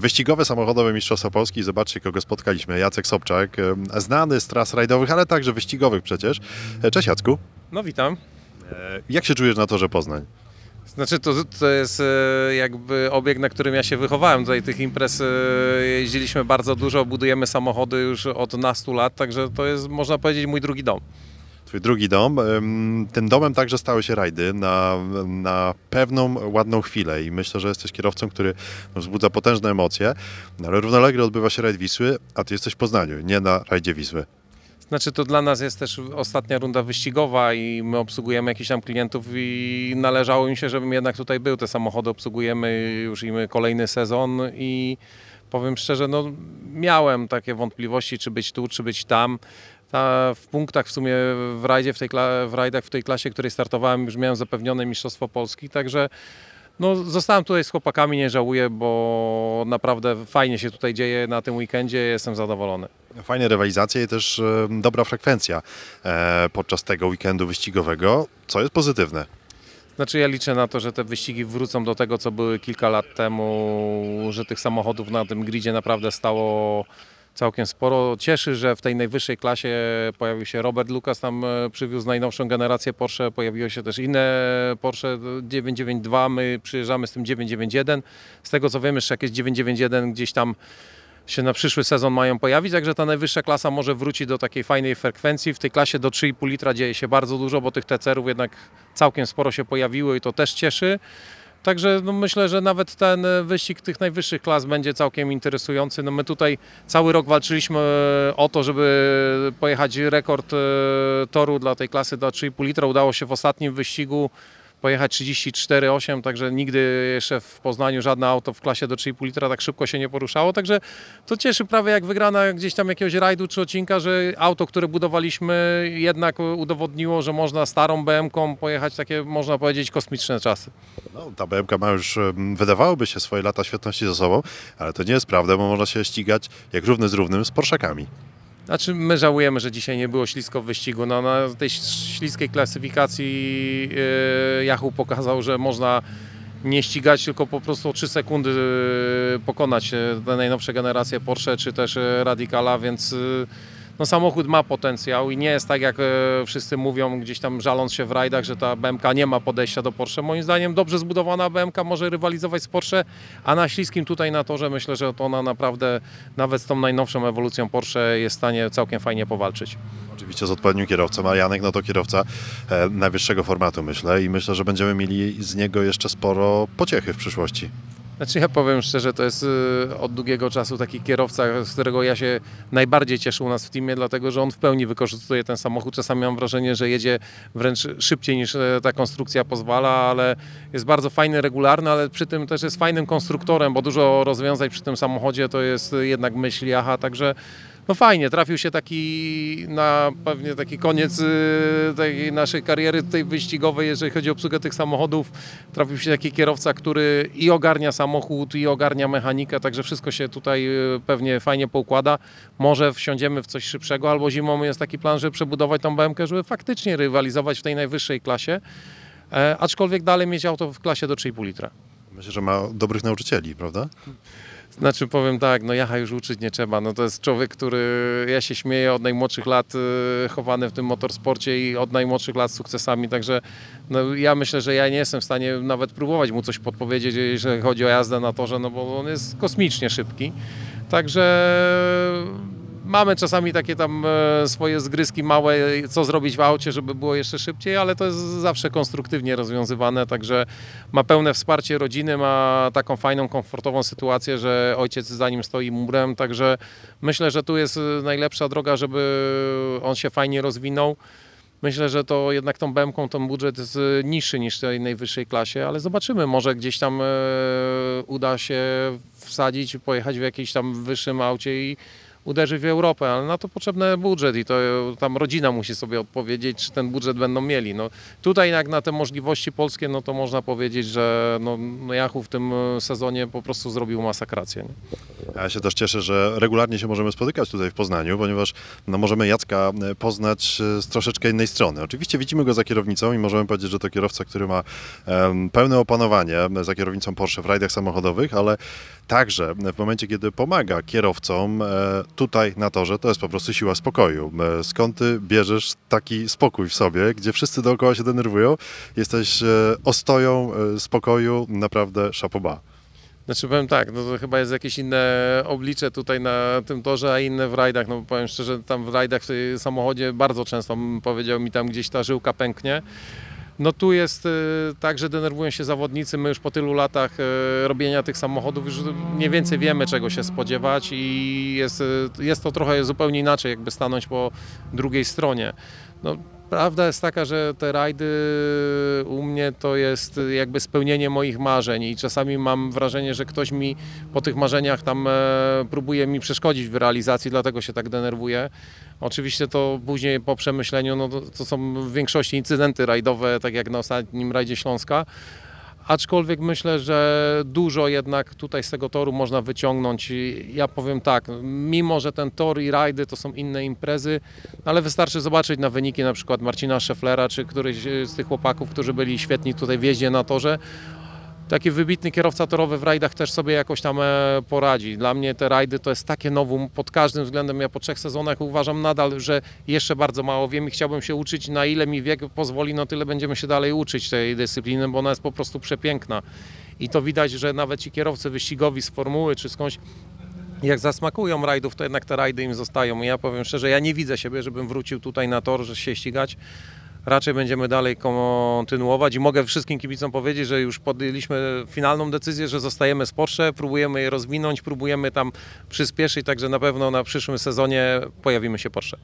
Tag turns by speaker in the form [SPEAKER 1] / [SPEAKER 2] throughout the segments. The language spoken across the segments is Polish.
[SPEAKER 1] Wyścigowe samochodowe Mistrzostwa Polski. Zobaczcie, kogo spotkaliśmy. Jacek Sobczak, e, znany z tras rajdowych, ale także wyścigowych przecież. E, Cześć Jacku.
[SPEAKER 2] No witam.
[SPEAKER 1] E, Jak się czujesz na torze Poznań?
[SPEAKER 2] Znaczy to, to jest jakby obiekt, na którym ja się wychowałem. Tutaj tych imprez jeździliśmy bardzo dużo, budujemy samochody już od nastu lat, także to jest można powiedzieć mój drugi dom.
[SPEAKER 1] Twój drugi dom. Tym domem także stały się rajdy na, na pewną, ładną chwilę i myślę, że jesteś kierowcą, który no, wzbudza potężne emocje, no, ale równolegle odbywa się rajd Wisły, a ty jesteś w Poznaniu, nie na rajdzie Wisły.
[SPEAKER 2] Znaczy to dla nas jest też ostatnia runda wyścigowa i my obsługujemy jakichś tam klientów i należało im się, żebym jednak tutaj był. Te samochody obsługujemy już im kolejny sezon i powiem szczerze, no miałem takie wątpliwości, czy być tu, czy być tam. Ta, w punktach w sumie w rajdzie, w, tej, w rajdach w tej klasie, której startowałem, już miałem zapewnione Mistrzostwo Polski, także no, zostałem tutaj z chłopakami, nie żałuję, bo naprawdę fajnie się tutaj dzieje na tym weekendzie, jestem zadowolony.
[SPEAKER 1] Fajne rywalizacje i też e, dobra frekwencja e, podczas tego weekendu wyścigowego, co jest pozytywne.
[SPEAKER 2] Znaczy ja liczę na to, że te wyścigi wrócą do tego, co były kilka lat temu, że tych samochodów na tym gridzie naprawdę stało całkiem sporo. Cieszy, że w tej najwyższej klasie pojawił się Robert Lucas, tam e, przywiózł najnowszą generację Porsche, pojawiło się też inne Porsche 992, my przyjeżdżamy z tym 991. Z tego co wiemy, jeszcze jakieś 991 gdzieś tam się na przyszły sezon mają pojawić, także ta najwyższa klasa może wrócić do takiej fajnej frekwencji. W tej klasie do 3,5 litra dzieje się bardzo dużo, bo tych TCR-ów jednak całkiem sporo się pojawiło i to też cieszy. Także no myślę, że nawet ten wyścig tych najwyższych klas będzie całkiem interesujący. No my tutaj cały rok walczyliśmy o to, żeby pojechać rekord e, toru dla tej klasy do 3,5 litra. Udało się w ostatnim wyścigu pojechać 34,8, także nigdy jeszcze w Poznaniu żadne auto w klasie do 3,5 litra tak szybko się nie poruszało, także to cieszy prawie jak wygrana gdzieś tam jakiegoś rajdu czy odcinka, że auto, które budowaliśmy jednak udowodniło, że można starą BM-ką pojechać takie, można powiedzieć, kosmiczne czasy.
[SPEAKER 1] No, ta BMK ma już, wydawałoby się, swoje lata świetności za sobą, ale to nie jest prawda, bo można się ścigać jak równy z równym z Porszakami.
[SPEAKER 2] Znaczy my żałujemy, że dzisiaj nie było ślisko w wyścigu. No, na tej śliskiej klasyfikacji yy, Yahoo pokazał, że można nie ścigać, tylko po prostu o 3 sekundy yy, pokonać yy, najnowsze generacje Porsche czy też Radicala, więc no, samochód ma potencjał i nie jest tak jak yy, wszyscy mówią, gdzieś tam żaląc się w rajdach, że ta BMK nie ma podejścia do Porsche. Moim zdaniem dobrze zbudowana BMK może rywalizować z Porsche, a na śliskim tutaj na torze myślę, że to ona naprawdę nawet z tą najnowszą ewolucją Porsche jest w stanie całkiem fajnie powalczyć.
[SPEAKER 1] Oczywiście z odpowiednim kierowcą, a Janek no to kierowca e, najwyższego formatu myślę i myślę, że będziemy mieli z niego jeszcze sporo pociechy w przyszłości.
[SPEAKER 2] Znaczy ja powiem szczerze, to jest y, od długiego czasu taki kierowca, z którego ja się najbardziej cieszę u nas w teamie, dlatego że on w pełni wykorzystuje ten samochód. Czasami mam wrażenie, że jedzie wręcz szybciej niż e, ta konstrukcja pozwala, ale jest bardzo fajny, regularny, ale przy tym też jest fajnym konstruktorem, bo dużo rozwiązań przy tym samochodzie to jest jednak myśl Jaha, także no fajnie, trafił się taki na pewnie taki koniec y, tej naszej kariery tej wyścigowej, jeżeli chodzi o obsługę tych samochodów. Trafił się taki kierowca, który i ogarnia samochód, i ogarnia mechanikę, także wszystko się tutaj y, pewnie fajnie poukłada. Może wsiądziemy w coś szybszego, albo zimą jest taki plan, żeby przebudować tą BMK, żeby faktycznie rywalizować w tej najwyższej klasie, e, aczkolwiek dalej mieć auto w klasie do 3,5 litra.
[SPEAKER 1] Myślę, że ma dobrych nauczycieli, prawda?
[SPEAKER 2] Znaczy powiem tak, no Jacha już uczyć nie trzeba. No to jest człowiek, który ja się śmieję od najmłodszych lat y, chowany w tym motorsporcie i od najmłodszych lat sukcesami, także no, ja myślę, że ja nie jestem w stanie nawet próbować mu coś podpowiedzieć, jeżeli chodzi o jazdę na torze, no bo on jest kosmicznie szybki. Także mamy czasami takie tam e, swoje zgryzki małe, co zrobić w aucie, żeby było jeszcze szybciej, ale to jest zawsze konstruktywnie rozwiązywane, także ma pełne wsparcie rodziny, ma taką fajną, komfortową sytuację, że ojciec za nim stoi murem, także myślę, że tu jest najlepsza droga, żeby on się fajnie rozwinął. Myślę, że to jednak tą BM-ką ten budżet jest e, niższy niż tej najwyższej klasie, ale zobaczymy, może gdzieś tam e, uda się wsadzić, pojechać w jakimś tam wyższym aucie i uderzy w Europę, ale na to potrzebny budżet i to tam rodzina musi sobie odpowiedzieć, czy ten budżet będą mieli. No, tutaj jak na te możliwości polskie, no to można powiedzieć, że no, no Yahoo w tym e, sezonie po prostu zrobił masakrację. Nie?
[SPEAKER 1] Ja się też cieszę, że regularnie się możemy spotykać tutaj w Poznaniu, ponieważ no, możemy Jacka e, poznać e, z troszeczkę innej strony. Oczywiście widzimy go za kierownicą i możemy powiedzieć, że to kierowca, który ma em, pełne opanowanie e, za kierownicą Porsche w rajdach samochodowych, ale także w momencie, kiedy pomaga kierowcom tutaj na torze, to jest po prostu siła spokoju. Skąd ty bierzesz taki spokój w sobie, gdzie wszyscy dookoła się denerwują? Jesteś ostoją spokoju, naprawdę szapoba.
[SPEAKER 2] Znaczy powiem tak, no to chyba jest jakieś inne oblicze tutaj na tym torze, a inne w rajdach. No powiem szczerze, tam w rajdach w samochodzie bardzo często powiedział mi tam gdzieś ta żyłka pęknie. No tu jest y, tak, że denerwują się zawodnicy. My już po tylu latach y, robienia tych samochodów już mniej więcej wiemy czego się spodziewać i jest, y, jest to trochę zupełnie inaczej jakby stanąć po drugiej stronie. No, Prawda jest taka, że te rajdy u mnie to jest jakby spełnienie moich marzeń i czasami mam wrażenie, że ktoś mi po tych marzeniach tam e, próbuje mi przeszkodzić w realizacji, dlatego się tak denerwuję. Oczywiście to później po przemyśleniu, no to, to są w większości incydenty rajdowe, tak jak na ostatnim rajdzie Śląska. Aczkolwiek myślę, że dużo jednak tutaj z tego toru można wyciągnąć. Ja powiem tak, mimo że ten tor i rajdy to są inne imprezy, ale wystarczy zobaczyć na wyniki na przykład Marcina Szeflera, czy któryś z tych chłopaków, którzy byli świetni tutaj w jeździe na torze. Taki wybitny kierowca torowy w rajdach też sobie jakoś tam e, poradzi. Dla mnie te rajdy to jest takie nowum pod każdym względem. Ja po trzech sezonach uważam nadal, że jeszcze bardzo mało wiem i chciałbym się uczyć, na ile mi wiek pozwoli, no tyle będziemy się dalej uczyć tej dyscypliny, bo ona jest po prostu przepiękna. I to widać, że nawet ci kierowcy wyścigowi z formuły czy skądś jak zasmakują rajdów, to jednak te rajdy im zostają. I ja powiem szczerze, ja nie widzę siebie, żebym wrócił tutaj na tor, że się ścigać. Raczej będziemy dalej kontynuować i mogę wszystkim kibicom powiedzieć, że już podjęliśmy finalną decyzję, że zostajemy z Porsche, próbujemy je rozwinąć, próbujemy tam przyspieszyć, także na pewno na przyszłym sezonie pojawimy się Porsche.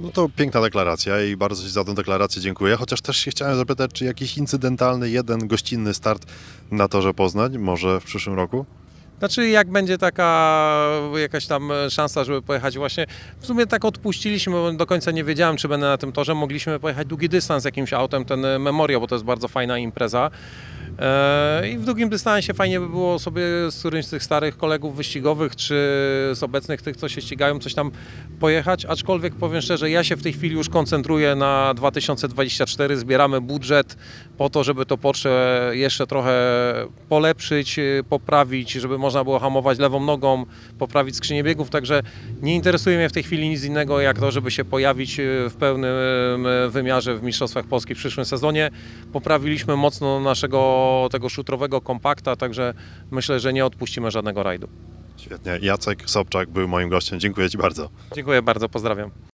[SPEAKER 1] No to piękna deklaracja i bardzo za tę deklarację dziękuję. Chociaż też się chciałem zapytać, czy jakiś incydentalny, jeden gościnny start na torze Poznań może w przyszłym roku?
[SPEAKER 2] Znaczy, jak będzie taka jakaś tam szansa, żeby pojechać właśnie, w sumie tak odpuściliśmy, bo do końca nie wiedziałem, czy będę na tym torze. Mogliśmy pojechać długi dystans jakimś autem, ten Memorial, bo to jest bardzo fajna impreza. E, I w długim dystansie fajnie by było sobie z którymś z tych starych kolegów wyścigowych, czy z obecnych tych, co się ścigają, coś tam pojechać. Aczkolwiek powiem szczerze, ja się w tej chwili już koncentruję na 2024. Zbieramy budżet po to, żeby to Porsche jeszcze trochę polepszyć, y, poprawić, żeby można było hamować lewą nogą, poprawić skrzynię biegów. Także nie interesuje mnie w tej chwili nic innego, jak to, żeby się pojawić y, w pełnym y, wymiarze w Mistrzostwach Polski w przyszłym sezonie. Poprawiliśmy mocno naszego tego szutrowego kompakta, także myślę, że nie odpuścimy żadnego rajdu.
[SPEAKER 1] Świetnie. Jacek Sobczak był moim gościem. Dziękuję Ci bardzo.
[SPEAKER 2] Dziękuję bardzo, pozdrawiam.